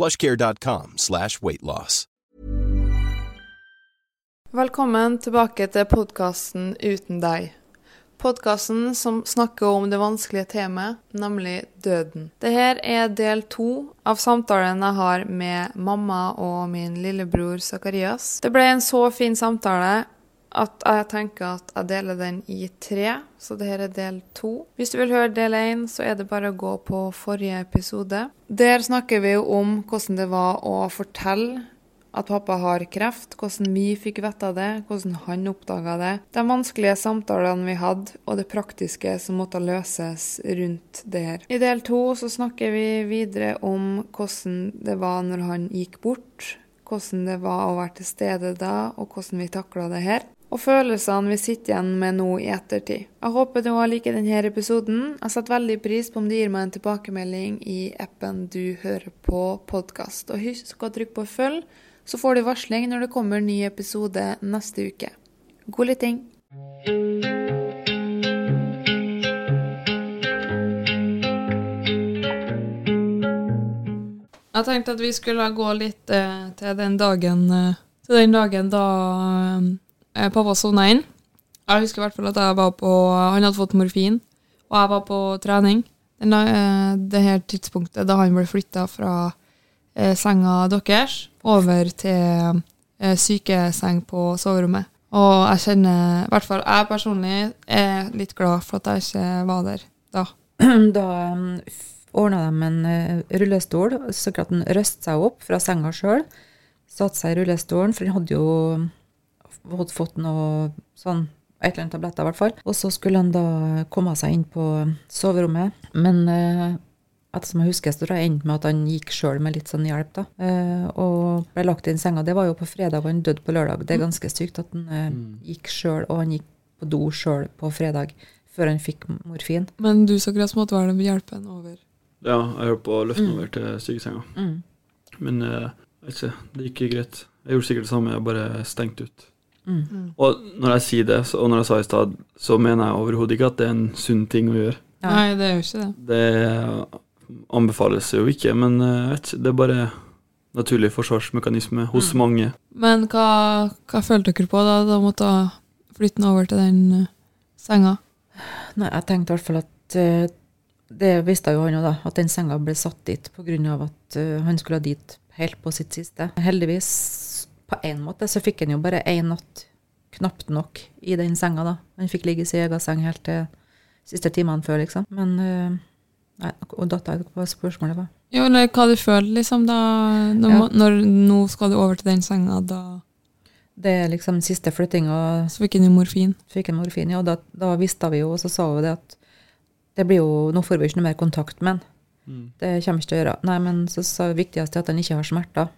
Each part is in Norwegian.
plushcare.com slash weightloss. Velkommen tilbake til podkasten Uten deg. Podkasten som snakker om det vanskelige temaet, nemlig døden. Dette er del to av samtalen jeg har med mamma og min lillebror Zakarias. Det ble en så fin samtale at jeg tenker at jeg deler den i tre, så dette er del to. Hvis du vil høre del én, så er det bare å gå på forrige episode. Der snakker vi jo om hvordan det var å fortelle at pappa har kreft, hvordan vi fikk vite det, hvordan han oppdaga det, de vanskelige samtalene vi hadde, og det praktiske som måtte løses rundt det her. I del to så snakker vi videre om hvordan det var når han gikk bort, hvordan det var å være til stede da, og hvordan vi takla det her. Og følelsene vi sitter igjen med nå i ettertid. Jeg håper du har likt denne episoden. Jeg setter veldig pris på om du gir meg en tilbakemelding i appen du hører på podkast. Og husk å trykke på følg så får du varsling når det kommer ny episode neste uke. God lytting! Jeg tenkte at vi skulle gå litt eh, til den dagen eh, Til den dagen da eh, pappa sovna inn. Jeg husker i hvert fall at jeg var på Han hadde fått morfin, og jeg var på trening. Den, eh, det her tidspunktet da han ble flytta fra eh, senga deres over til eh, sykeseng på soverommet. Og jeg kjenner, i hvert fall jeg personlig, er litt glad for at jeg ikke var der da. Da um, ordna de en rullestol, så klart han røste seg opp fra senga sjøl. Satte seg i rullestolen, for han hadde jo fått, fått noe sånn et eller annet tabletter, i hvert fall. Og så skulle han da komme seg inn på soverommet. Men eh, ettersom jeg husker, så tror jeg endte med at han gikk sjøl med litt sånn hjelp. da, eh, Og ble lagt inn i senga. Det var jo på fredag, og han døde på lørdag. Det er ganske sykt at han eh, gikk sjøl, og han gikk på do sjøl på fredag før han fikk morfin. Men du så greit måtte være den hjelpen over. Ja, jeg holdt på å løfte meg over til sykesenga. Mm. Men eh, ikke, det gikk greit. Jeg gjorde sikkert det samme, jeg bare stengte ut. Mm. Og når jeg sier det, og når jeg sa i stad, så mener jeg overhodet ikke at det er en sunn ting å gjøre. Ja. Nei, det er jo ikke det. Det anbefales jo ikke, men eh, jeg vet ikke, det er bare naturlig forsvarsmekanisme hos mange. Men hva, hva følte dere på da da måtte flytte den over til den eh, senga? Nei, jeg tenkte i hvert fall at eh, Det visste jo han jo, da. At den senga ble satt dit pga. at han skulle dit helt på sitt siste. Heldigvis, på én måte, så fikk han jo bare én natt knapt nok i den senga, da. Han fikk ligge i sin egen seng helt til siste timene før, liksom. Men eh, Nei, og datt jeg hva spørsmålet var. Jo, eller hva du føler, liksom, da når, Ja. når nå skal du over til den senga, da Det er liksom siste flyttinga så fikk han jo morfin. fikk han morfin, ja, da, da visste vi jo, og så sa vi det at det blir jo, nå får vi ikke noe mer kontakt med han. Mm. Det kommer ikke til å gjøre. Nei, men så sa det viktigste er at han ikke har smerter.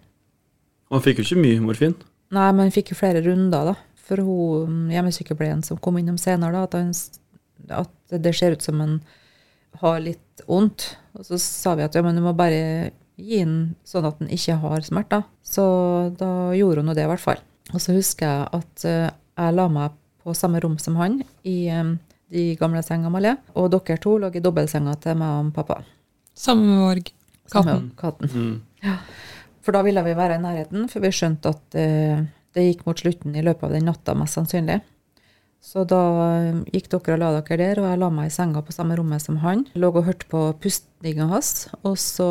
Og han fikk jo ikke mye morfin. Nei, men han fikk jo flere runder, da. For hun hjemmesykepleien som kom innom senere, da, at, han, at det ser ut som han har litt vondt. Og så sa vi at ja, men du må bare gi han sånn at han ikke har smerter. Så da gjorde hun nå det, i hvert fall. Og så husker jeg at eh, jeg la meg på samme rom som han i eh, de gamle sengene, Malé. Og dere to lå i dobbeltsenga til meg og pappa. Samme med Katten. Samme Katten. Mm. Mm. For da ville vi være i nærheten, for vi skjønte at eh, det gikk mot slutten i løpet av den natta, mest sannsynlig. Så da eh, gikk dere og la dere der, og jeg la meg i senga på samme rommet som han. Jeg Lå og hørte på pustinga hans. Og så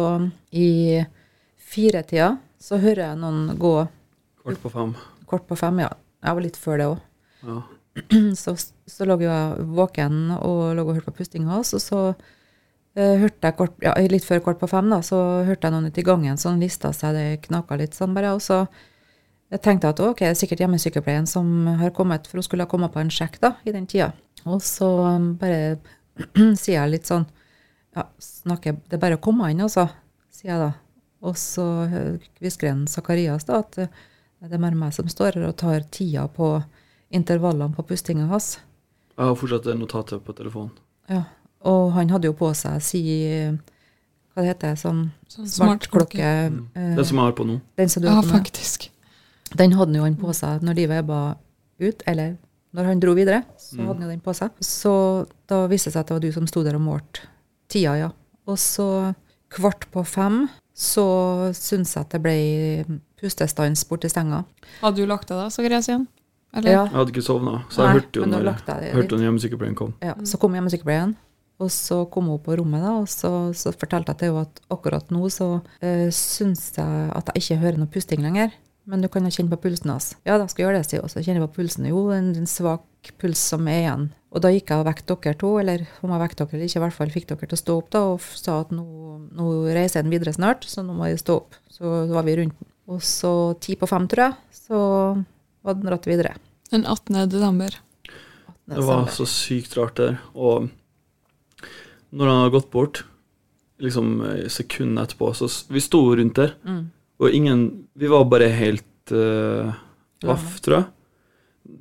i firetida så hører jeg noen gå Kort på fem. kort på fem, ja. Jeg var litt før det òg. Ja. Så, så lå jeg våken og lå og hørte på pustinga hans, og så hørte jeg kort, ja, litt før kvart på fem, da, så hørte jeg noen ute i gangen som lista seg, det knaka litt sånn bare, og så jeg tenkte at ok, det er sikkert hjemmesykepleien som har kommet, for hun skulle ha kommet på en sjekk da, i den tida. Og så um, bare sier jeg litt sånn, ja, snakker, det er bare å komme inn, altså, sier jeg da. Og så eh, hvisker en Zakarias da, at eh, det er bare meg som står her og tar tida på intervallene på pustinga hans. Jeg har fortsatt notatet på telefonen. Ja, og han hadde jo på seg si hva det heter sånn Sånn smartklokke. Smart Mm. Den Det som jeg har på nå. den som du Ja, har på faktisk. faktisk. Den hadde jo han på seg når livet ebba ut, eller når han dro videre. Så Mm. hadde han jo den på seg. Så da viste det seg at det var du som sto der og målte tida, ja. Og så kvart på fem så syns jeg at det ble pustestans borti stenga. Hadde du lagt deg da, så Sakarias igjen? Eller? Ja, Jeg hadde ikke sovna, så jeg Nei, hørte jo når det hørte når hjemmesykepleien kom. ja. Så kom hjemmesykepleien, og så kom hun på rommet, da, og så, så fortalte jeg til henne at akkurat nå så øh, syns jeg at jeg ikke hører noe pusting lenger. Men du kan jo kjenne på pulsen hans. Ja, da skal jeg gjøre det, sier hun. Så kjenner jeg på pulsen. Jo, en, en svak puls som er igjen. Og da gikk jeg og vekket dere to, eller om jeg vekket dere eller ikke, i hvert fall fikk dere til å stå opp da, og f- sa at nå, nå reiser den videre snart, så nå må jeg stå opp. Så var vi rundt. den. Og så ti på fem, tror jeg, så var den dratt videre. Den 18. desember. Det var så sykt rart der. Og når han hadde gått bort, liksom sekundene sekundet etterpå, så vi sto rundt der, Mm. og ingen Vi var bare helt uh, paff, tror jeg.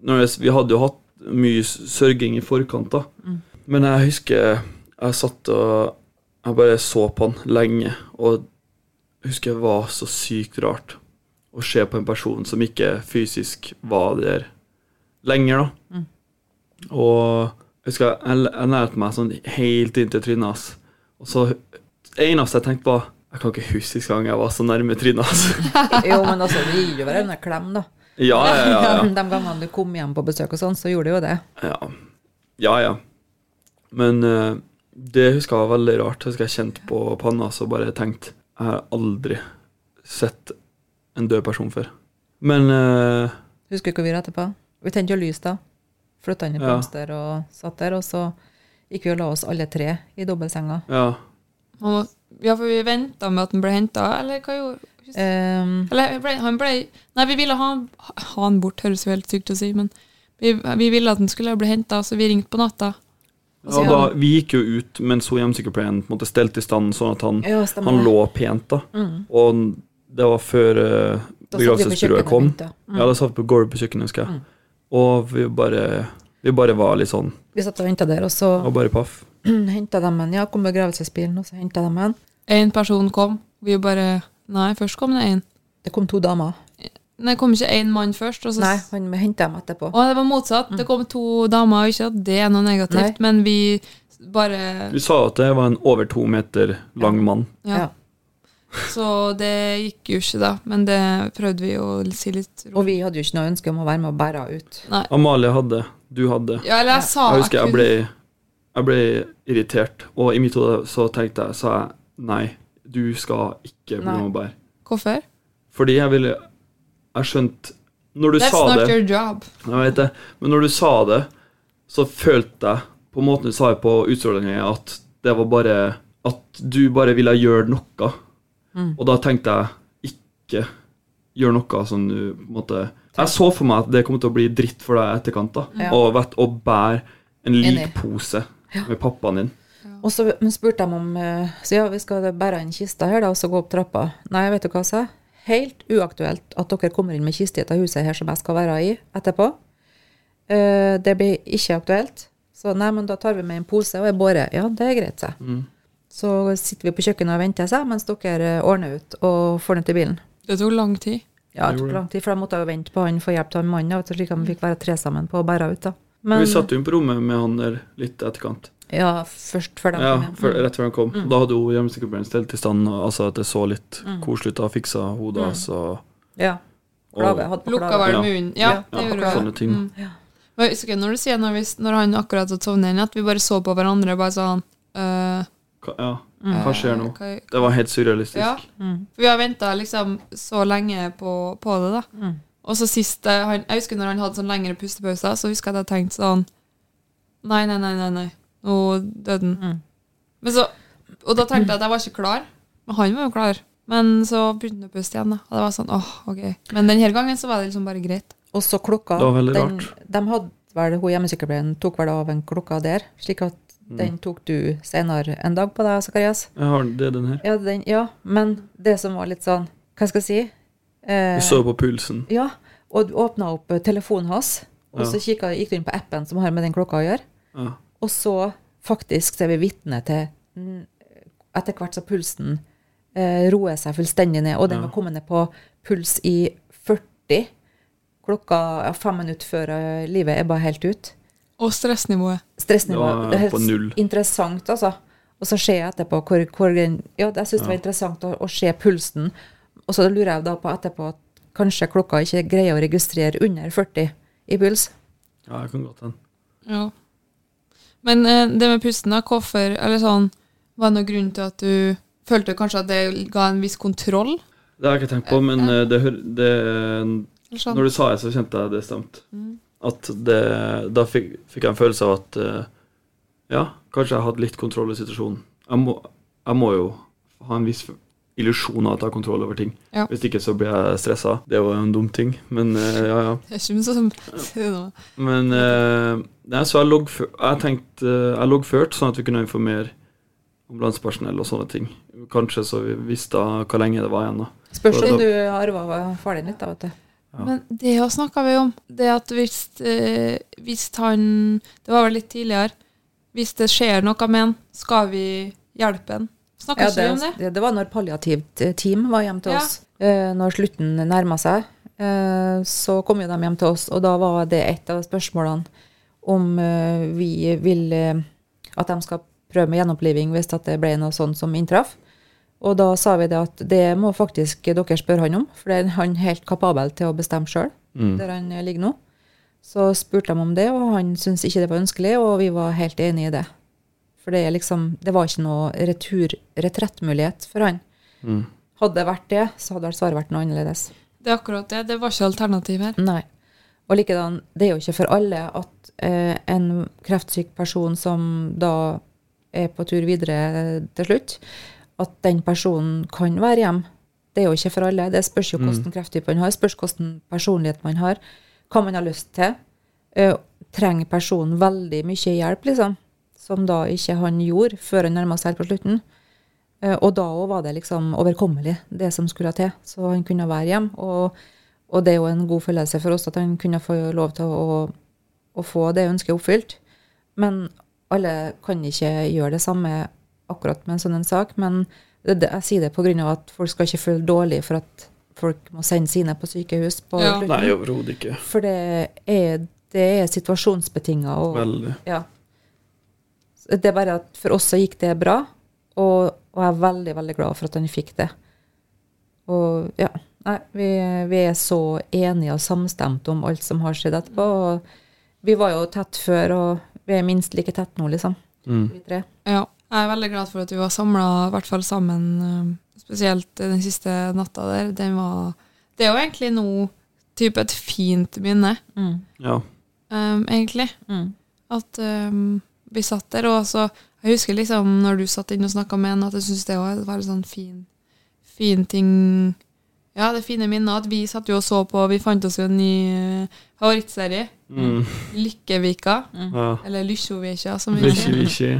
Når det, vi hadde jo hatt mye sørging i forkant, da. Mm. Men jeg husker jeg satt og Jeg bare så på han lenge, og jeg husker det var så sykt rart å se på en person som ikke fysisk var der lenger, da. Mm. Og jeg husker jeg, jeg nærte meg sånn helt inntil trynet hans. Og så eneste jeg tenkte, på Jeg kan ikke huske sist gang jeg var så nærme trynet hans. Jo, men altså, det gir jo hverandre en klem, da. ja, ja, ja, ja. De gangene du kom hjem på besøk og sånn, så gjorde du jo det. Ja, ja. ja. Men uh, det husker jeg var veldig rart. Jeg husker jeg kjente på panna og bare tenkte Jeg har aldri sett en død person før. Men uh, Husker du hva vi gjorde etterpå? Vi tente jo lys da. Flytta inn i Ja. blomster og satt der, og så gikk vi og la oss alle tre i dobbeltsenga. ja. Ja, for vi venta med at han ble henta, eller hva gjorde Um, Eller ble, han ble Nei, vi ville ha, han- ha han bort, høres jo helt sykt å si, men vi, vi ville at han skulle bli henta, så vi ringte på natta. Ja da, vi gikk jo ut mens hun hjemmesykepleien på en måte stelte i stand sånn at han, ja, han lå pent. da Mm. Og det var før uh, på begravelsesbyrået kom. Mm. Ja, da satt vi på gulvet på kjøkkenet, husker jeg. Mm. Og vi bare, vi bare var litt sånn Vi satt og venta der, og så Og bare paff. henta de en. Ja, kom begravelsesbilen, og så henta de en. En person kom, vi bare Nei, først kom det én. Det kom to damer. Nei, det kom ikke én mann først. Og så, Nei, han henta dem etterpå. Og det var motsatt. Det kom to damer, ikke at det er noe negativt, Nei. men vi bare Vi sa at det var en over to meter lang mann. Ja. Ja. Så det gikk jo ikke, da. Men det prøvde vi å si litt Og vi hadde jo ikke noe ønske om å være med og bære henne ut. Nei. Amalie hadde, du hadde. Ja, eller jeg sa Jeg husker jeg ble, jeg ble irritert, og i mitt hode så tenkte jeg, sa jeg nei, du skal ikke bli med og bære. Hvorfor? Fordi jeg ville Jeg skjønte Når du That's sa not your job. Jeg vet det, men når du sa det, så følte jeg på måten du sa det på utstrålingen, at det var bare At du bare ville gjøre noe. Mm. Og da tenkte jeg ikke gjør noe som du på en måte Jeg så for meg at det kom til å bli dritt for deg i etterkant. da Ja. Og vet, å bære en Enig. ja. med pappaen din. Og så spurte de om eh, Så ja, vi skal bære inn kista her, da, og så gå opp trappa. Nei, vet du hva jeg sa? Helt uaktuelt at dere kommer inn med kiste i dette huset her som jeg skal være i etterpå. Eh, det blir ikke aktuelt. Så nei, men da tar vi med en pose og en båre. Ja, det er greit, sa jeg. Mm. Så sitter vi på kjøkkenet og venter seg, mens dere eh, ordner ut og får ned til bilen. Det tok lang tid. Ja, Det tok lang tid, for da måtte jo vente på han for hjelp av han mannen, da, slik at vi fikk være tre sammen på å bære ut. da. Men, Vi satt jo på rommet med han der litt etterkant. Ja, først før de Ja, kom før, Mm. Rett før han kom. Da hadde hun hjemmesykepleieren stelt i stand, og- altså at det så litt Mm. koselig ut. Da fiksa hodet hans så Ja. Klave, hadde Lukka vel Ja. munnen. Ja, Ja, det ja, gjorde sånne ting. Mm. Ja. Men jeg husker når du sier når, vi, når han akkurat hadde sovnet inn, at vi bare så på hverandre og bare sa han «Øh, Hva, ja, Mm. hva skjer nå? Hva- Det var helt surrealistisk. Ja. Mm. Vi har venta liksom så lenge på, på det, da. Mm. Og så sist han, Jeg husker når han hadde sånn lengre pustepauser, så husker jeg at jeg tenkte sånn Nei, nei, nei, nei, nei. nå døde han. Mm. Men så, og da tenkte jeg at jeg var ikke klar. Men han var jo klar. Men så begynte han å puste igjen, da. Og det var sånn, åh, ok. Men denne gangen så var det liksom bare greit. Og så klokka Det var veldig den. De hadde vel, hun hjemmesykepleieren tok vel av en klokka der, slik at. Den tok du senere en dag på deg, Sakarias. Jeg har det den her. Ja, den, ja, men det som var litt sånn, hva skal jeg si? Eh, du så på pulsen. Ja, og du åpna opp eh, telefonen hans, og Ja. så kikket, gikk du inn på appen som har med den klokka å gjøre, Ja. og så faktisk så er vi vitne til mm, etter hvert så pulsen eh, roer seg fullstendig ned, og den var kommet ned på puls i 40 klokka fem minutter før eh, livet ebba helt ut. Og stressnivået. Stressnivået. Det var er på helt null. interessant, altså. Og så ser jeg etterpå hvor, hvor Ja, jeg syns det var interessant å, å se pulsen. Og så lurer jeg da på etterpå at kanskje klokka ikke greier å registrere under 40 i puls. Ja, jeg kan godt hende. Ja. Men eh, det med pusten, da, hvorfor Eller sånn Var det noen grunn til at du følte kanskje at det ga en viss kontroll? Det har jeg ikke tenkt på, men eh, det, hør- det, sånn? når du sa det, så kjente jeg det stemte. At det, da fikk, fikk jeg en følelse av at eh, ja, kanskje jeg hadde litt kontroll i situasjonen. Jeg må, jeg må jo ha en viss illusjon av at jeg har kontroll over ting. Ja. Hvis ikke så blir jeg stressa. Det var jo en dum ting, men uh, ja, ja. Det er ikke sånn det. Men uh, nei, så jeg, loggfør, jeg tenkte uh, Jeg loggførte sånn at vi kunne informere ambulansepersonell og sånne ting. Kanskje så vi visste hvor lenge det var igjen. da. Spørs om du arva faren din litt, da, vet du. Ja. Men det òg snakka vi om. Det at hvis, eh, hvis han Det var vel litt tidligere. Hvis det skjer noe med han, skal vi hjelpe han? Snakka Ja, ikke vi om det? det, det var når palliativt eh, team var hjem til Ja. oss. Eh, når slutten nærma seg, eh, så kom jo de hjem til oss, og da var det et av spørsmålene om eh, vi vil eh, at de skal prøve med gjenoppliving hvis at det ble noe sånt som inntraff. Og da sa vi det at det må faktisk dere spørre han om, for det er han helt kapabel til å bestemme sjøl, Mm. der han ligger nå. Så spurte de om det, og han syntes ikke det var ønskelig, og vi var helt enig i det. For det, er liksom, det var ikke noe retur, retrettmulighet for han. Mm. Hadde det vært det, så hadde svaret vært noe annerledes. Det er akkurat det. Det var ikke alternativ her. Nei. Og likedan, det er jo ikke for alle at eh, en kreftsyk person som da er på tur videre til slutt, at den personen kan være hjem. Det er jo ikke for alle. Det spørs jo hvilken krefttype man har, spørs hvilken personlighet man har, hva man har lyst til. Uh, trenger personen veldig mye hjelp, liksom, som da ikke han gjorde før han nærma seg her på slutten. Uh, og da òg var det liksom overkommelig, det som skulle til. Så han kunne være hjem. Og, og det er jo en god følelse for oss at han kunne få lov til å, å få det ønsket oppfylt. Men alle kan ikke gjøre det samme akkurat med en sånn en sak. Men det, det, jeg sier det pga. at folk skal ikke føle dårlig for at folk må sende sine på sykehus på Ja. Nei, overhodet ikke. For det er, det er situasjonsbetinga. Og, Veldig. ja. Det er bare at for oss så gikk det bra, og, og jeg er veldig, veldig glad for at han fikk det. Og ja, nei, vi, vi er så enige og samstemte om alt som har skjedd etterpå. Og vi var jo tett før, og vi er minst like tett nå, liksom. Mm. Vi tre. Ja. Jeg er veldig glad for at vi var samla, i hvert fall sammen, eh, spesielt den siste natta der. Den var Det er jo egentlig nå type et fint minne, Mm. Ja. um, egentlig. Mm. At um, vi satt der, og så Jeg husker liksom når du satt inne og snakka med en, at jeg syntes det var var en sånn fin, fin ting Ja, det fine minnet at vi satt jo og så på Vi fant oss jo en ny eh, favorittserie. Mm. Lykkevika. ja. Eller Lykkjovika, som vi sier. vikki.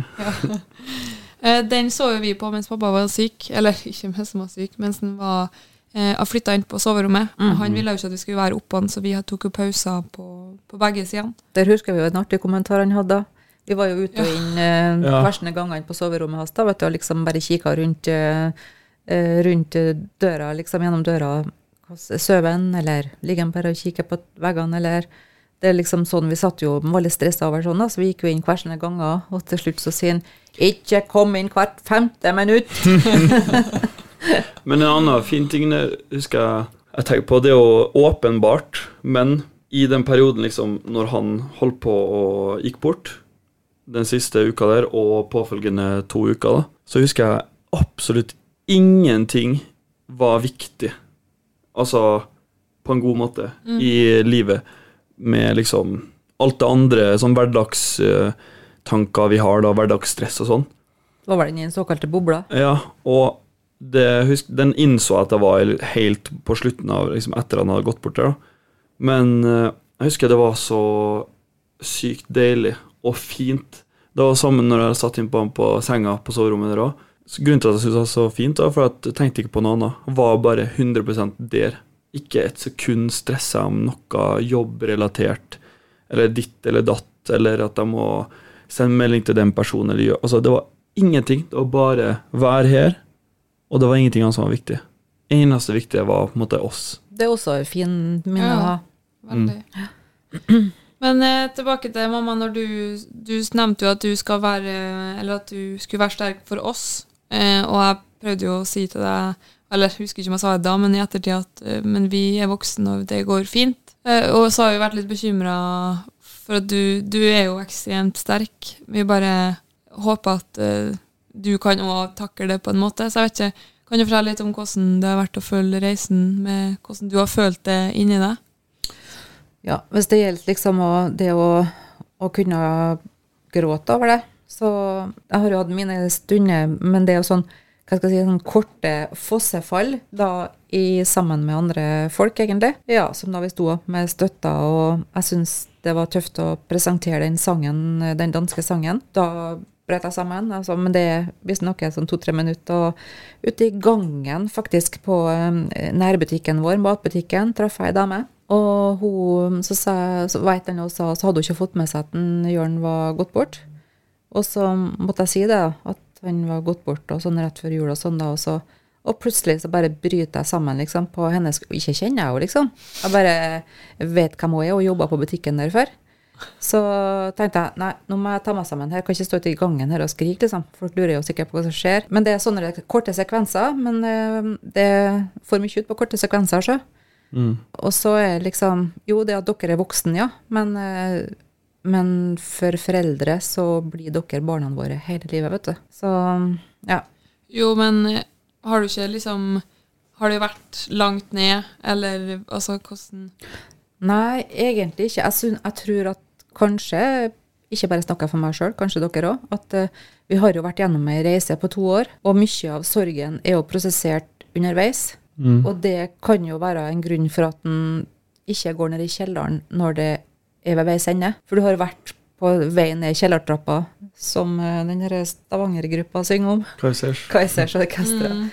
Eh, Den så jo vi på mens pappa var syk. Eller ikke mens han var syk, mens han var eh, flytta inn på soverommet. Mm. han ville jo ikke at vi skulle være oppå han, så vi tok jo pauser på, på begge sidene. Der husker vi jo en artig kommentar han hadde. Vi var jo ute og inn eh, Ja. versene gangene på soverommet hans da, vet du, og liksom bare kikka rundt, eh, rundt eh, døra, liksom gjennom døra. hos Sover han, eller ligger han bare og kikker på veggene, eller Det er liksom sånn, Vi satt jo veldig stressa over sånn, da, så vi gikk jo inn hver sine ganger, og til slutt så sier han 'ikke kom inn hvert femte minutt'. Men en annen fin ting der, husker jeg jeg tenker på, det er jo åpenbart, men i den perioden liksom, når han holdt på og gikk bort, den siste uka der, og påfølgende to uker, da, så husker jeg absolutt ingenting var viktig. Altså på en god måte i livet, med liksom alt det andre, sånn hverdagstanker vi har, da, hverdagsstress og sånn. Da var den i den såkalte bobla. Ja, og det, husk, den innså at jeg var helt på slutten av liksom, Etter han hadde gått bort der. da. Men eh, jeg husker det var så sykt deilig og fint. Det var sammen når jeg satt inn på på senga på soverommet der òg. Grunnen til at jeg syntes det var så fint, var for at jeg tenkte ikke på noe annet. Var bare 100% der. Ikke et sekund stressa om noe jobbrelatert, eller ditt eller datt, eller at jeg må sende melding til den personen eller Altså, det var ingenting. Det var bare være her, og det var ingenting annet som var viktig. Eneste viktige var på en måte oss. Det er også et fin minne å ha. Veldig. Men eh, tilbake til mamma, når du, du nevnte jo at du skal være Eller at du skulle være sterk for oss. Eh, og jeg prøvde jo å si til deg Eller jeg husker ikke om jeg sa det da, men i ettertid at eh, Men vi er voksne, og det går fint. Eh, og så har vi vært litt bekymra for at du, du er jo ekstremt sterk. Vi bare håper at eh, du kan òg takle det på en måte. Så jeg vet ikke, kan du fortelle litt om hvordan det har vært å følge reisen, med hvordan du har følt det inni deg? Ja, hvis det gjelder liksom å, det å, å kunne gråte over det, så jeg har jo hatt mine stunder, men det er jo sånn, hva skal jeg si, sånn korte fossefall da i sammen med andre folk, egentlig. Ja, som da vi sto opp med støtta, og jeg syns det var tøft å presentere den sangen, den danske sangen. Da jeg sammen, altså, men det er visstnok sånn to-tre minutter. Og ute i gangen, faktisk, på eh, nærbutikken vår, matbutikken, traff jeg ei dame. Og hun, så, sa, så vet jeg sa, så hadde hun ikke fått med seg at Jørn var gått bort. Og så måtte jeg si det, at han var gått bort, og sånn rett før jul og sånn, da. Og, så, og plutselig så bare bryter jeg sammen, liksom, på hennes Ikke kjenner jeg henne, liksom. Jeg bare vet hvem hun er, og jobba på butikken der før. Så tenkte jeg nei, nå må jeg ta meg sammen her. Kan ikke stå ute i gangen her og skrike, liksom. Folk lurer jo sikkert på hva som skjer. Men det er sånne korte sekvenser. Men eh, det får mye ut på korte sekvenser, så. Og så er liksom Jo, det at dere er voksen, ja, men, eh, men for foreldre så blir dere barna våre hele livet, vet du. Så ja. Jo, men eh, har du ikke liksom Har du vært langt ned, eller altså hvordan Nei, egentlig ikke. Jeg, jeg tror at kanskje ikke bare snakker jeg for meg sjøl, kanskje dere òg, at uh, vi har jo vært gjennom ei reise på to år, og mye av sorgen er jo prosessert underveis. Og det kan jo være en grunn for at en ikke går ned i kjelleren når det er ved veis ende. For du har vært på vei ned kjellertrappa, som eh, den Stavanger-gruppa synger om. Kaizers. Kaizers Mm.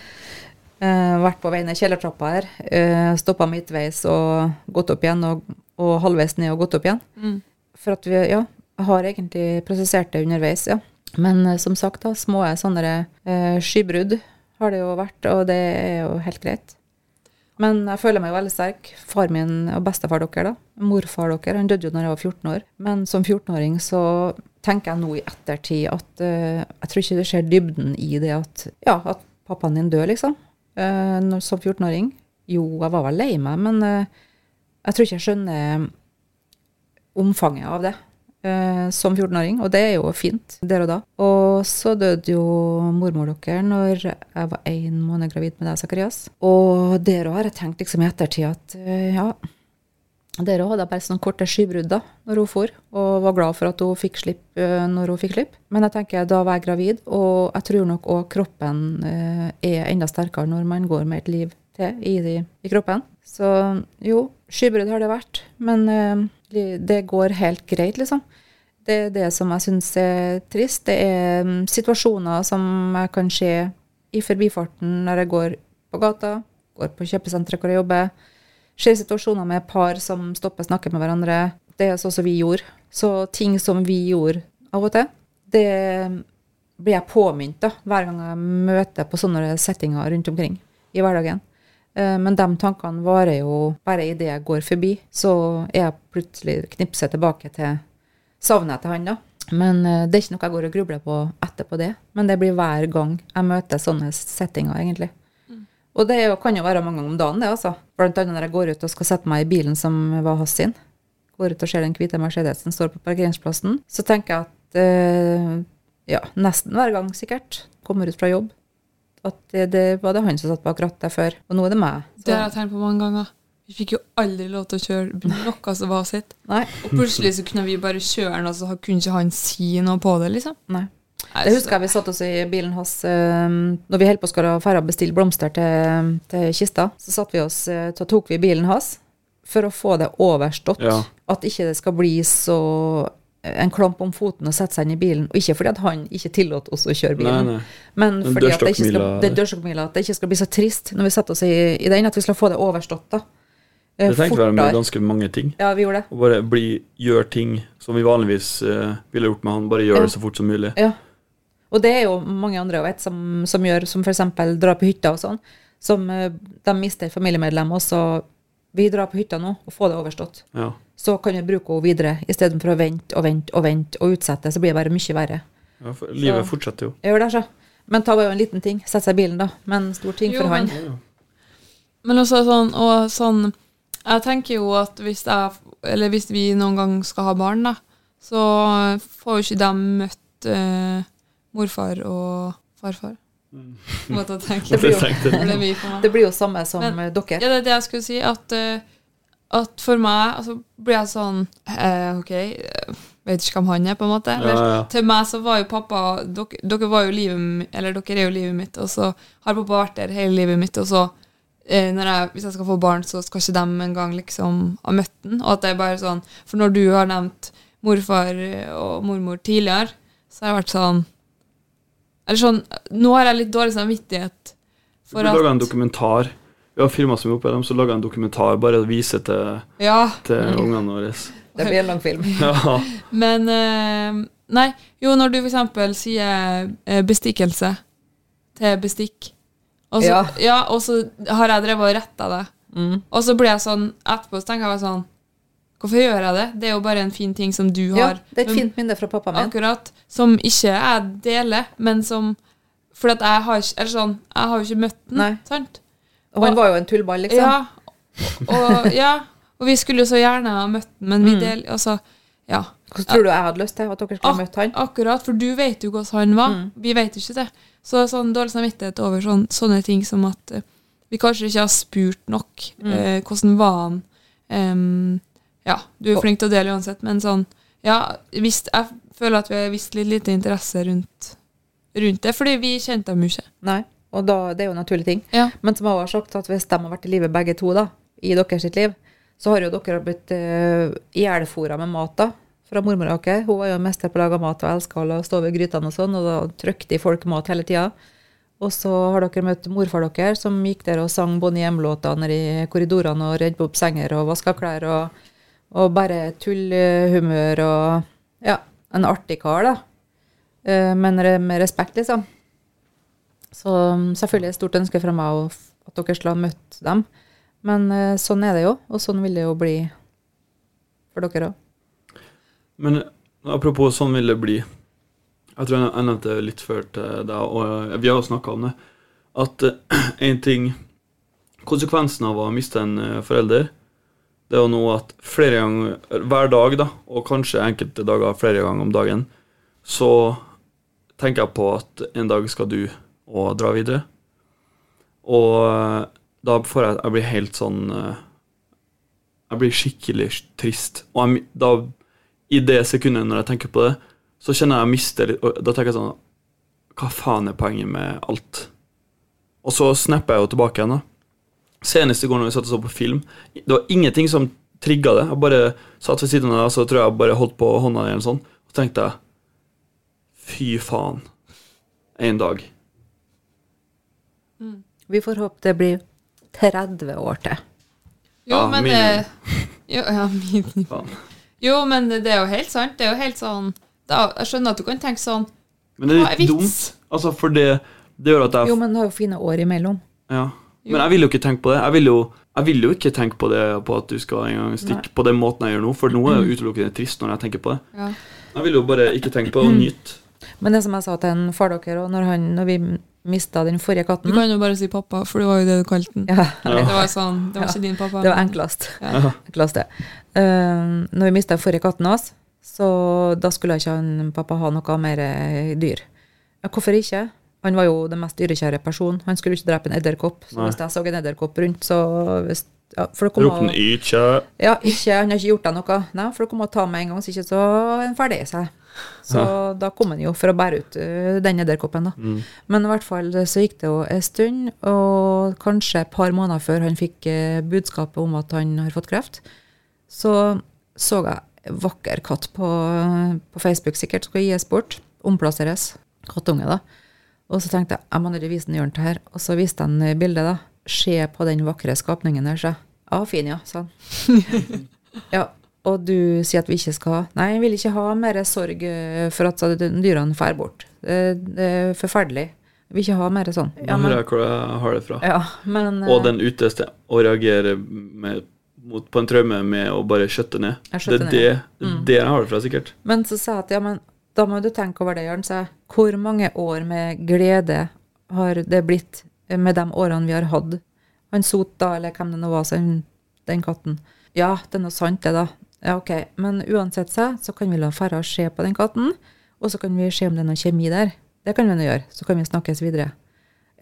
Uh, vært på vei ned kjellertrappa her, uh, stoppa midtveis og gått opp igjen, og, og halvveis ned og gått opp igjen. For at vi ja, har egentlig prosessert det underveis, ja. Men uh, som sagt, da, små sånne uh, skybrudd har det jo vært, og det er jo helt greit. Men jeg føler meg veldig sterk. Far min og bestefar dere, da. Morfar dere. Han døde jo når jeg var 14 år. Men som 14-åring så tenker jeg nå i ettertid at uh, jeg tror ikke det skjer dybden i det at ja, at pappaen din dør, liksom. Uh, når, som 14-åring. Jo, jeg var vel lei meg, men uh, jeg tror ikke jeg skjønner omfanget av det eh, som 14-åring, og det er jo fint der og da. Og så døde jo mormor dere når jeg var én måned gravid med deg, Zakarias. Og der òg har jeg tenkt liksom i ettertid at eh, ja, der òg hadde jeg bare sånne korte skybrudd da når hun for, og var glad for at hun fikk slipp eh, når hun fikk slipp. Men jeg tenker, da var jeg gravid, og jeg tror nok òg kroppen eh, er enda sterkere når man går med et liv til i, i kroppen. Så jo, skybrudd har det vært, men eh, det går helt greit, liksom. Det er det som jeg syns er trist. Det er mm, situasjoner som jeg kan se i forbifarten når jeg går på gata, går på kjøpesenteret hvor jeg jobber. Ser situasjoner med par som stopper og snakker med hverandre. Det er sånn som vi gjorde. Så ting som vi gjorde av og til, det blir jeg påminnet hver gang jeg møter på sånne settinger rundt omkring i hverdagen. Eh, Men de tankene varer jo bare idet jeg går forbi. Så er jeg plutselig knipset tilbake til savnet til han, da. Men eh, det er ikke noe jeg går og grubler på etterpå det. Men det blir hver gang jeg møter sånne settinger, egentlig. Og det jo, kan jo være mange ganger om dagen, det, altså. Blant annet når jeg går ut og skal sette meg i bilen som var hans sin. Går ut og ser den hvite Mercedesen står på parkeringsplassen. Så tenker jeg at eh, ja, nesten hver gang sikkert, kommer ut fra jobb, at det, det var det han som satt bak rattet før, og nå er det meg. Så, Det har jeg tenkt på mange ganger. Vi fikk jo aldri lov til å kjøre noe som var sitt. nei, Og plutselig så kunne vi bare kjøre den, og så kunne ikke han si noe på det, liksom. nei. Det husker jeg vi satt oss i bilen hans eh, når vi holdt på å og bestille blomster til, til kista. Så satt vi oss, eh, så tok vi bilen hans for å få det overstått. Ja. At ikke det skal bli så en klump om foten og sette seg inn i bilen. Og ikke fordi at han ikke tillot oss å kjøre bilen, nei. men fordi at det ikke skal, det at det ikke skal bli så trist når vi setter oss i, i den, at vi skal få det overstått. da. Eh, Det tenkte jeg med ganske mange ting. Ja, vi gjorde det. Å bare bli, gjøre ting som vi vanligvis uh, ville gjort med han. Bare gjøre Ja. det så fort som mulig. Ja. Og det er jo mange andre vet, som, som gjør, som f.eks. drar på hytta og sånn. Som uh, de mister familiemedlemmer, og så Vi drar på hytta nå og får det overstått. Ja. Så kan vi bruke henne videre, istedenfor å vente og vente og vente og utsette. Så blir det bare mye verre. Ja, for livet Så- fortsetter jo. Gjør det, så. Men ta var jo en liten ting. Sette seg i bilen, da. Men stor ting Jo, for han. men- Men også sånn, og sånn Jeg tenker jo at hvis jeg Eller hvis vi noen gang skal ha barn, da, så får jo ikke de møtt eh, morfar og farfar. Måte å tenke. Det blir jo- Det blir jo samme som Men- dere. Ja, det er det jeg skulle si. At, eh, at for meg altså, blir jeg sånn eh, OK, eh, vet ikke hvem han er, på en måte. Eller, Ja, ja. Til meg så var jo pappa dere, dere var jo livet Eller dere er jo livet mitt, og så har pappa vært der hele livet mitt, og så eh, jeg, Hvis jeg skal få barn, så skal ikke de engang liksom ha møtt den. Og at det er bare sånn For når du har nevnt morfar og mormor tidligere, så har jeg vært sånn Eller sånn Nå har jeg litt dårlig samvittighet Vi laga en dokumentar. Vi har filma som er oppe dem, så laga en dokumentar bare å vise til, Ja. til ungene våre. Det blir en lang film. Ja. Men eh, Nei, jo, når du eksempel sier eh, bestikkelse til bestikk, og så, Ja. ja. og så har jeg drevet og retta det, Mm. og så blir jeg sånn etterpå så tenker jeg sånn Hvorfor gjør jeg det? Det er jo bare en fin ting som du har. Ja, det er et fint minne fra pappa min. Akkurat. Som ikke jeg deler, men som For at jeg har ikke Eller sånn, jeg har jo ikke møtt den, Nei. sant? Og han var jo en tullball, liksom. Ja. Og, ja. Og vi skulle jo så gjerne ha møtt ham, men vi Mm. Altså, ja. Hvordan tror du jeg hadde lyst til at dere skulle ha møtt han? Akkurat, for du vet jo hvordan han var. Mm. Vi vet ikke det. Så sånn dårlig samvittighet over sånn, sånne ting som at uh, vi kanskje ikke har spurt nok. Mm. eh, hvordan var han? Um, ja, du er flink til å dele uansett, men sånn Ja, visst, jeg føler at vi har vist litt lite interesse rundt, rundt det, fordi vi kjente dem jo ikke. Nei. Og da, det er jo en naturlig ting. Ja. Men som jeg har sagt, at hvis de har vært i livet begge to, da, i deres sitt liv, så har jo dere blitt uh, ihjelfora med mat, da. Fra mormora deres. Hun var jo mester på å lage mat og elska å stå ved grytene og sånn, og da trykte de folk mat hele tida. Og så har dere møtt morfar deres, som gikk der og sang Bonnie M-låter nede i korridorene og redde opp senger og vaska klær, og, og bare tullhumør og Ja, en artig kar, da. Eh, men med respekt, liksom. Så selvfølgelig selvfølgelig et stort ønske fra meg at dere skulle ha møtt dem. Men eh, sånn er det jo, og sånn vil det jo bli for dere òg. Men apropos sånn vil det bli. Jeg tror jeg nevnte litt før til deg, og eh, vi har jo snakka om det. At én ting Konsekvensen av å miste en eh, forelder, det er jo nå at flere ganger hver dag, da, og kanskje enkelte dager flere ganger om dagen, så tenker jeg på at en dag skal du og dra videre. Og eh, da får jeg Jeg blir helt sånn eh, Jeg blir skikkelig trist. Og jeg, da, i det sekundet når jeg tenker på det, så kjenner jeg jeg mister litt og Da tenker jeg sånn Hva faen er poenget med alt? Og så snapper jeg jo tilbake igjen. da Senest i går når vi satt og så på film, det var ingenting som trigga det. Jeg bare satt ved siden av deg, så tror jeg bare holdt på hånda di, eller sånn, og tenkte jeg Fy faen. En dag. Vi får håpe det blir 30 år til. Jo, men det, jo, ja. Jo, men det er jo helt sant. Det er jo helt sånn da, Jeg skjønner at du kan tenke sånn Men det er litt er dumt. Altså, for det, det gjør at jeg Jo, men du har jo fine år imellom. Ja. Men jeg vil jo ikke tenke på det. Jeg vil jo, jeg vil jo ikke tenke på det på at du skal en gang stikke på den måten jeg gjør nå, for nå er det utelukkende trist når jeg tenker på det. ja. Jeg vil jo bare ikke tenke på det og nyte. Men det som jeg sa til en far dere, og når, han, når vi mista den forrige katten. Du kan jo bare si pappa, for det var jo det du kalte den. ja, Det var sånn, det var Ja. ikke din pappa. Det var enklest. Ja. enklest det. Uh, når vi mista forrige katten hans, Så da skulle ikke han pappa ha noe mer eh, dyr. Hvorfor ikke? Han var jo den mest dyrekjære personen. Han skulle ikke drepe en edderkopp. Så Nei. hvis jeg så en edderkopp rundt, så hvis, ja, For det kom Ropt den å- ikke. ja, ikke, han har ikke gjort deg noe. Nei, for det kom å ta med en gang, så ikke så er han ferdig i seg. Så da kom han jo for å bære ut øh, den edderkoppen, da. Men i hvert fall så gikk det jo en stund, og kanskje et par måneder før han fikk eh, budskapet om at han har fått kreft, så så jeg vakker katt på, på Facebook, sikkert skal gis bort, omplasseres. Kattunge, da. Og så tenkte jeg jeg må ned vise den Jørn til her. Og så viste han eh, bildet, da. Se på den vakre skapningen der, så. Ja, fin, ja, sa han. ja, og du sier at vi ikke skal ha Nei, jeg vil ikke ha mer sorg eh, for at dyrene drar bort. Det, det er forferdelig. Jeg vil ikke ha mer sånn. Ja, hører jeg hvor jeg har det fra. ja, men Og eh, den uteste å reagere med, mot, på en traume med å bare skjøtte ned. Det er det, det, er det jeg har det fra, sikkert. Men så sa jeg at ja, men da må du tenke over det, Jørn. sa jeg. Hvor mange år med glede har det blitt med de årene vi har hatt? Han sot da, eller hvem det nå var, så den katten. Ja, det er noe sant, det, da. Ja, ok. Men uansett så, så kan vi la Ferra se på den katten, og så kan vi se om det er noe kjemi der. Det kan vi nå gjøre. Så kan vi snakkes videre.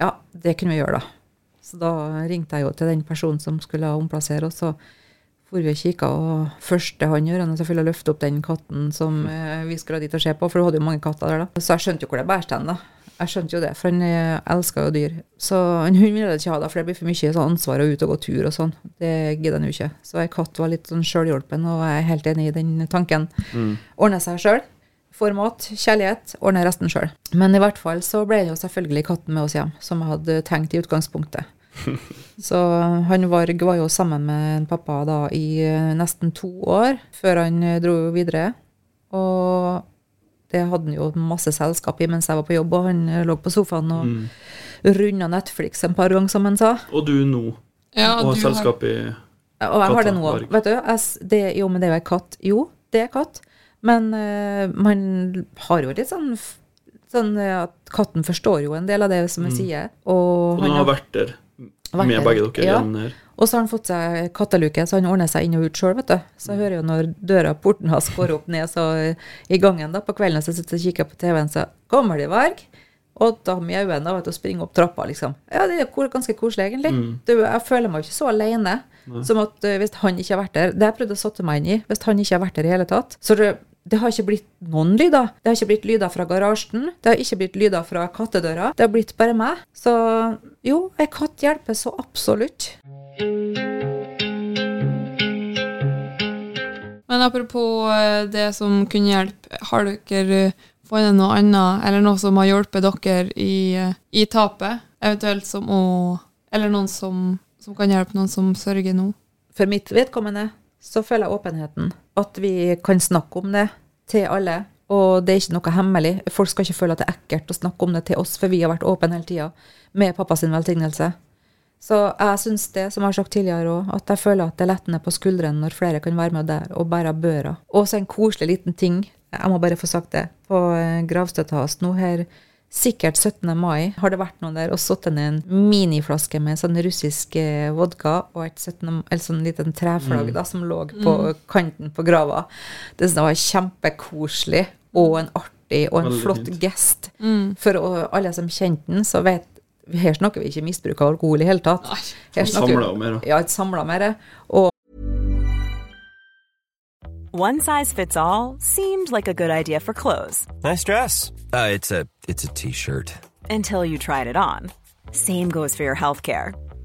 Ja, det kunne vi gjøre, da. Så da ringte jeg jo til den personen som skulle omplassere, oss, og for vi kikka, og første han gjør, er selvfølgelig å løfte opp den katten som eh, vi skulle dit og se på, for du hadde jo mange katter der, da. Så jeg skjønte jo hvor det bærer hen, da. Jeg skjønte jo det, for han eh, elsker jo dyr. Så en hund ville jeg ikke ha, da, for det blir for mye sånn ansvar å ut og gå tur og sånn. Det gidder han jo ikke. Så ei katt var litt sånn sjølhjulpen, og jeg er helt enig i den tanken. Ordne seg sjøl. Får mat, kjærlighet, ordner resten sjøl. Men i hvert fall så ble det jo selvfølgelig katten med oss hjem, som jeg hadde tenkt i utgangspunktet. Så han Varg var jo sammen med en pappa da i eh, nesten to år, før han eh, dro videre. Og det hadde han jo masse selskap i mens jeg var på jobb, og han eh, lå på sofaen og Mm. runda Netflix en par ganger, som han sa. Og du nå, Ja, og du har selskap i Og jeg har det nå. Vet du, jeg, det, jo, men det er jo ei katt. Jo, det er katt. Men uh, man har jo litt sånn Sånn eh, at katten forstår jo en del av det som jeg sier. Og, Mm. Og han har vært der Vært med der. begge dere Ja. Og så har han fått seg katteluke, så han ordner seg inn og ut sjøl, vet du. Så jeg hører jo når døra porten hans går opp ned så i gangen da, på kvelden, så sitter jeg og kikker på TV-en, så kommer de varg. Og da mjauer han og springer opp trappa, liksom. Ja, det er ganske koselig, egentlig. Du, jeg føler meg jo ikke så alene som at uh, hvis han ikke har vært der Det jeg prøvd å sette meg inn i. Hvis han ikke har vært der i hele tatt. Så det, det har ikke blitt noen lyder. Det har ikke blitt lyder fra garasjen. Det har ikke blitt lyder fra kattedøra. Det har blitt bare meg. Så jo, ei katt hjelper så absolutt. Men apropos eh, det som kunne hjelpe, har dere funnet noe annet, eller noe som har hjulpet dere i, eh, i tapet? Eventuelt som å Eller noen som, som kan hjelpe noen som sørger nå? For mitt vedkommende så føler jeg åpenheten. At vi kan snakke om det til alle. Og det er ikke noe hemmelig. Folk skal ikke føle at det er ekkelt å snakke om det til oss, for vi har vært åpne hele tida med pappas velsignelse. Så jeg syns det, som jeg har sagt tidligere òg, at jeg føler at det letter på skuldrene når flere kan være med der og bære børa. Og så en koselig liten ting, jeg må bare få sagt det, på eh, gravstøtta hans nå her Sikkert 17. mai har det vært noen der og satt ned en miniflaske med sånn russisk eh, vodka og et 17, eller sånn liten treflagg da, som lå på kanten på grava. Det var kjempekoselig og en artig og en Veldig flott fint. gest. For alle som kjente den, så vet her snakker vi ikke misbruk av alkohol i hele tatt. Her snakker vi- da. Ja, et samla mer. Og One size fits all seemed like a good idea for clothes Nice dress. Uh, it's a it's a t-shirt. until you tried it on. Same goes for your healthcare.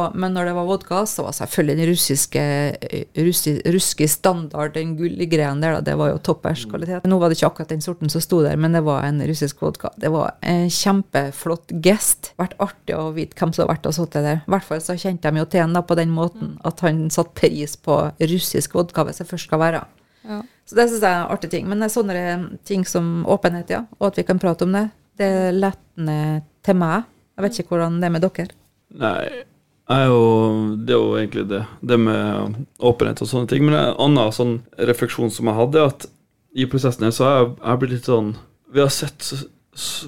Og- Men når det var vodka, så var selvfølgelig den russiske, eh, russi, russiske standard, den gullgreien der, da, det var jo toppers kvalitet. Nå var det ikke akkurat den sorten som sto der, men det var en russisk vodka. Det var en kjempeflott gest. Vært artig å vite hvem som har vært og sittet der. I hvert fall så kjente de jo til han på den måten at han satte pris på russisk vodka, hvis det først skal være. Ja. Så det syns jeg er en artig ting. Men det er sånne ting som åpenhet, ja, og at vi kan prate om det, det letter til meg. Jeg vet ikke hvordan det er med dere. Nei, er jo, det er jo egentlig det. Det med åpenhet og sånne ting. Men en annen sånn refleksjon som jeg hadde, er at i prosessen her så har jeg, jeg blitt litt sånn Vi har sett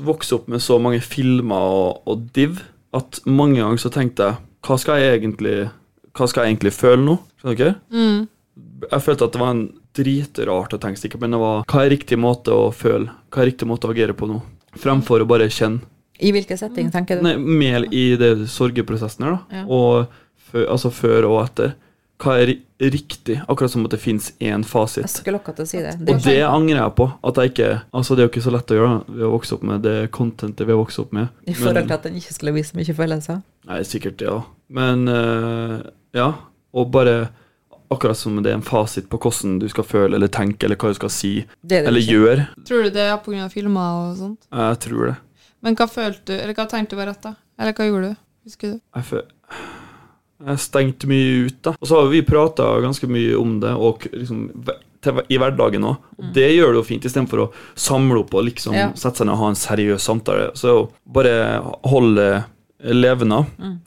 vokse opp med så mange filmer og, og div at mange ganger så tenkte jeg Hva skal jeg egentlig skal jeg egentlig føle nå? Skjønner dere? Mm. Jeg følte at det var en dritrart å tenke sikkert, men det var hva er riktig måte å føle? Hva er riktig måte å agere på nå? Fremfor å bare kjenne. I hvilken setting, tenker du? Nei, mer i det sorgeprosessen her, da. Ja. Og før, altså før og etter. Hva er riktig? Akkurat som at det fins én Jeg fasit. skulle akkurat til å si det. Og det angrer jeg på. At jeg ikke Altså, det er jo ikke så lett å gjøre. ved Vi har vokst opp med det contentet vi har vokst opp med. I forhold til at den ikke skulle vise mye følelser. Nei, sikkert det, ja. Men eh, ja. Og bare akkurat som det er en fasit på hvordan du skal føle eller tenke, eller hva du skal si, Det det eller gjøre. Tror du det er pga. filmer og sånt? Jeg tror det. Men hva følte du, eller hva tenkte du var rett, da? Eller hva gjorde du? Husker du? Jeg, føl jeg stengte mye ut, da. Og så har vi prata ganske mye om det og liksom, i hverdagen òg. Og det gjør det jo fint, istedenfor å samle opp og liksom Ja. sette seg ned og ha en seriøs samtale. Så bare holde levende.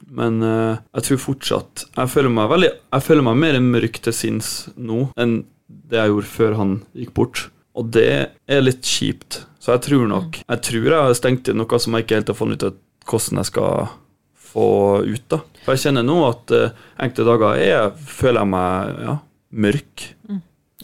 Men uh, jeg tror fortsatt Jeg føler meg veldig Jeg føler meg mer mørk til sinns nå enn det jeg gjorde før han gikk bort. Og det er litt kjipt. Så jeg tror nok Jeg tror jeg har stengt inn noe som jeg ikke helt har funnet ut av hvordan jeg skal få ut. da For jeg kjenner nå at uh, enkelte dager er, føler jeg meg ja, mørk.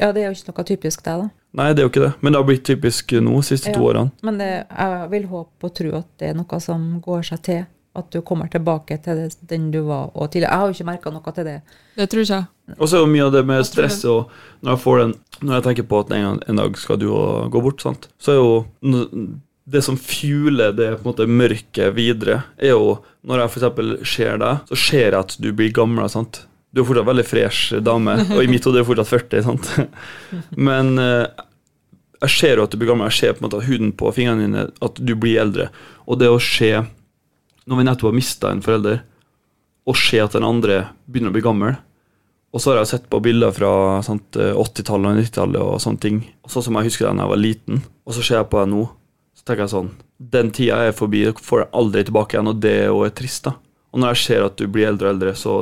Ja, det er jo ikke noe typisk deg, da. Nei, det er jo ikke det. Men det har blitt typisk nå de siste Ja. to årene. Men det, jeg vil håpe og tro at det er noe som går seg til. At du kommer tilbake til det, den du var og tidligere. Jeg har jo ikke merka noe til det. Det tror ikke jeg. Og så er jo mye av det med stress og når jeg får den Når jeg tenker på at en, en dag skal du gå bort, sant? så er jo det som fueler det på en måte mørket videre, er jo når jeg f.eks. ser deg, så ser jeg at du blir gammel. sant? Du er fortsatt veldig fresh dame, og i mitt hode er du fortsatt 40. sant? Men eh, jeg ser jo at du blir gammel. Jeg ser på en måte huden på fingrene dine at du blir eldre. Og det å se, når vi nettopp har mista en forelder, og se at den andre begynner å bli gammel Og så har jeg sett på bilder fra 80-tallet og 90-tallet og sånne ting. Og sånn som jeg husker da jeg var liten. Og så ser jeg på deg nå, så tenker jeg sånn Den tida er forbi, dere får jeg aldri tilbake igjen, og det er jo trist, da. Og når jeg ser at du blir eldre og eldre, så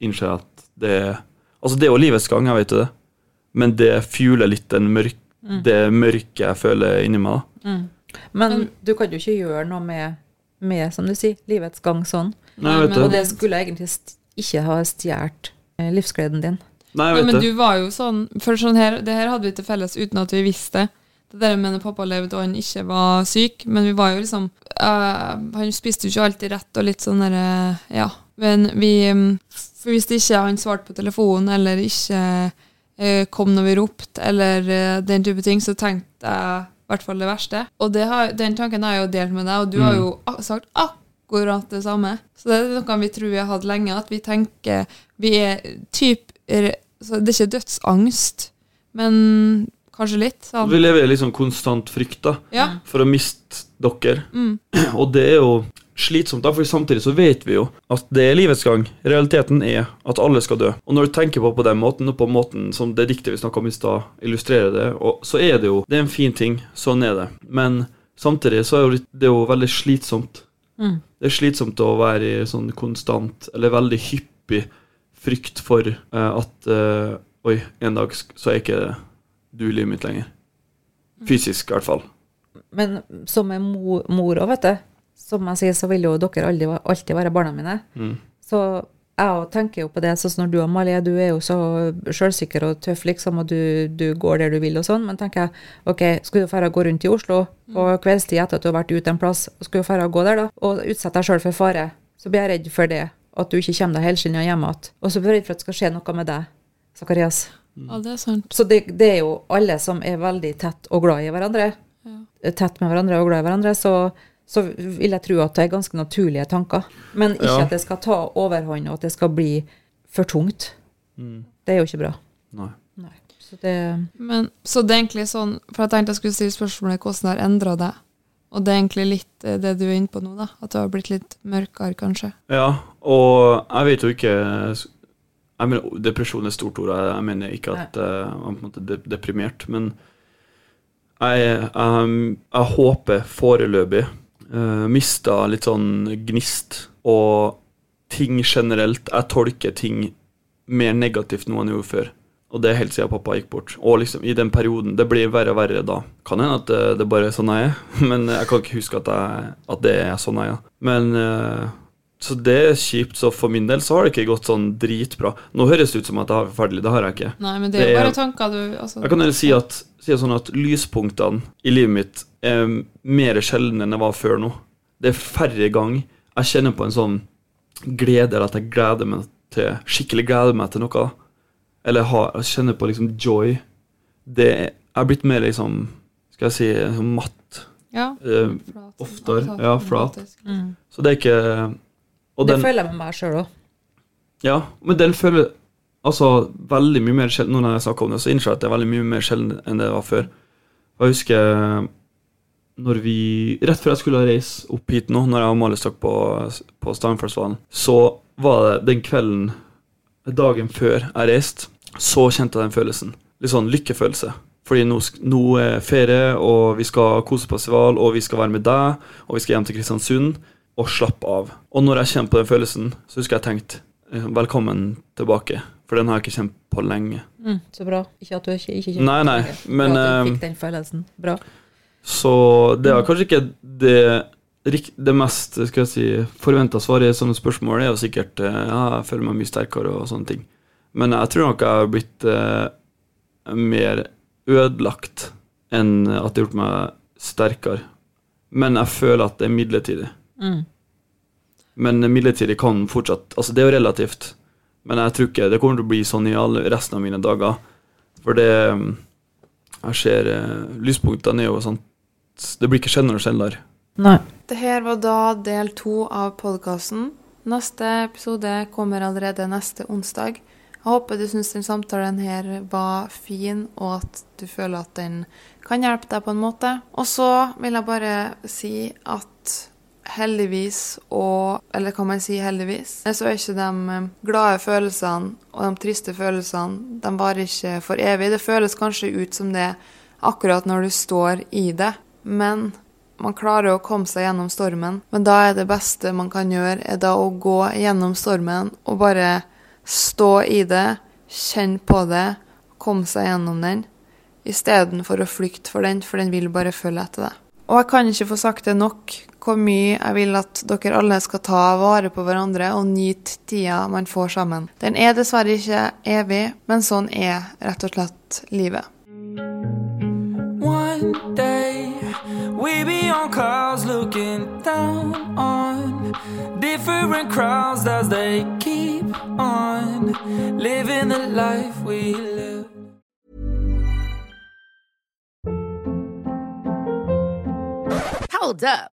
innser jeg at det er Altså, det er jo livets gang, jeg vet jo det, men det fjuler litt den mørk, det mørket jeg føler inni meg. da. Men du kan jo ikke gjøre noe med, med som du sier, livets gang sånn. Nei, jeg vet men- Og det. skulle egentlig ikke ha stjålet eh, livsgleden din. Nei, Nei, jeg men vet du var jo sånn For sånn her, det her hadde vi til felles uten at vi visste det. Det der med når pappa levde og han ikke var syk, men vi var jo liksom eh, Han spiste jo ikke alltid rett og litt sånn derre Ja. Men vi mm, For hvis ikke han svarte på telefonen, eller ikke eh, kom når vi ropte, eller eh, den type ting, så tenkte jeg i hvert fall det verste. Og det har, den tanken har jeg jo delt med deg, og du har jo sagt akkurat det samme. Så det er noe vi tror vi har hatt lenge, at vi tenker Vi er typ så Det er ikke dødsangst, men kanskje litt. Sånn. Vi lever i liksom konstant frykt da, Ja. for å miste dere. Mm. Og det er jo slitsomt, da, for samtidig så vet vi jo at det er livets gang. Realiteten er at alle skal dø. Og når du tenker på på den måten, og på måten som det diktet vi snakka om i stad, illustrerer det, og så er det jo Det er en fin ting. Sånn er det. Men samtidig så er det jo veldig slitsomt. Mm. Det er slitsomt å være i sånn konstant, eller veldig hyppig, frykt for uh, at uh, Oi, en dag så er ikke du i livet mitt lenger. Fysisk, i hvert fall. Men som er mor òg, vet du, som jeg sier, så vil jo dere aldri, alltid være barna mine. Mm. Så jeg òg tenker jo på det, sånn som når du Amalie, du er jo så sjølsikker og tøff, liksom, og du, du går der du vil og sånn, men tenker jeg, ok, skal du dra gå rundt i Oslo på kveldstid etter at du har vært ute en plass, skal du dra gå der da, og utsette deg sjøl for fare, så blir jeg redd for det, at du ikke kommer deg helskinna hjem igjen. Og så blir jeg redd for at det skal skje noe med deg, Sakarias. ja, det er sant. Så det, det er jo alle som er veldig tett og glad i hverandre, tett med hverandre og glad i hverandre, så, så vil jeg tro at det er ganske naturlige tanker. Men ikke Ja. at det skal ta overhånd, og at det skal bli for tungt. Mm. Det er jo ikke bra. Nei. Nei. Så det Men, så det er egentlig sånn, for jeg tenkte jeg skulle stille spørsmålet hvordan det har endra deg. Og det er egentlig litt eh, det du er inne på nå, da. At du har blitt litt mørkere, kanskje. Ja, og jeg vet jo ikke jeg mener, Depresjon er et stort ord. Jeg, jeg mener ikke at eh, uh, er på en måte deprimert. Men jeg, um, jeg håper foreløpig uh, mista litt sånn gnist og ting generelt. Jeg tolker ting mer negativt nå enn jeg gjorde før. Og det er helt siden pappa gikk bort. Og liksom i den perioden Det blir verre og verre da. Kan hende at det, det bare er sånn jeg er, men jeg kan ikke huske at, jeg, at det er sånn jeg er. Men uh, Så det er kjipt. Så for min del så har det ikke gått sånn dritbra. Nå høres det ut som at det har forferdelig, det har jeg ikke. Nei, men det er jo bare tanker du altså, Jeg kan heller si at, si sånn at lyspunktene i livet mitt er mer sjelden enn det var før nå. Det er færre gang jeg kjenner på en sånn glede, eller at jeg gleder meg til skikkelig gleder meg til noe. Eller har, jeg kjenner på liksom joy. Det er, jeg er blitt mer liksom Skal jeg si sånn matt. Ja. Eh, Flat. oftere. Ja, flat. mm. Så det er ikke og Det den, føler jeg med meg sjøl òg. Ja, men den føler altså veldig mye mer sjelden Nå når jeg snakker om det, så innser jeg at det er veldig mye mer sjelden enn det var før. Og jeg husker når vi Rett før jeg skulle reise opp hit nå, når jeg og Amalie stakk på, på Stavanger-festivalen, så var det den kvelden, dagen før jeg reiste, så kjente jeg den følelsen. Litt sånn lykkefølelse. Fordi nå, nå er ferie, og vi skal kose på festival, og vi skal være med deg, og vi skal hjem til Kristiansund, og slappe av. Og når jeg kjenner på den følelsen, så husker jeg tenkt eh, velkommen tilbake. For den har jeg ikke kjent på lenge. Mm, så bra. Ikke at du ikke, ikke kjente Nei, nei, men, Bra at du eh, fikk den følelsen. Bra. Så det er kanskje ikke det, det mest skal jeg si, forventa svaret i sånne spørsmål. er jo sikkert eh, ja, jeg føler meg mye sterkere og sånne ting. Men jeg tror nok jeg har blitt eh, mer ødelagt enn at det har gjort meg sterkere. Men jeg føler at det er midlertidig. Mm. Men midlertidig kan fortsatt Altså, det er jo relativt. Men jeg tror ikke det kommer til å bli sånn i alle resten av mine dager. For det mm, Jeg ser eh, Lyspunktene er jo sånn Det blir ikke sjeldnere og sjeldnere. Nei. Det her var da del to av podkasten. Neste episode kommer allerede neste onsdag. Jeg håper du syns den samtalen her var fin, og at du føler at den kan hjelpe deg på en måte. Og så vil jeg bare si at heldigvis, og Eller kan man si heldigvis? Så er ikke de glade følelsene og de triste følelsene De varer ikke for evig. Det føles kanskje ut som det akkurat når du står i det, men man klarer å komme seg gjennom stormen. Men da er det beste man kan gjøre, er da å gå gjennom stormen og bare stå i det, kjenne på det, komme seg gjennom den, istedenfor å flykte for den, for den vil bare følge etter deg. Og jeg kan ikke få sagt det nok hvor mye jeg vil at dere alle skal ta vare på hverandre og nyte tida man får sammen. Den er dessverre ikke evig, men sånn er rett og slett livet. One day we be on clouds looking down on different crowds as they keep on living the life we live. Hold up.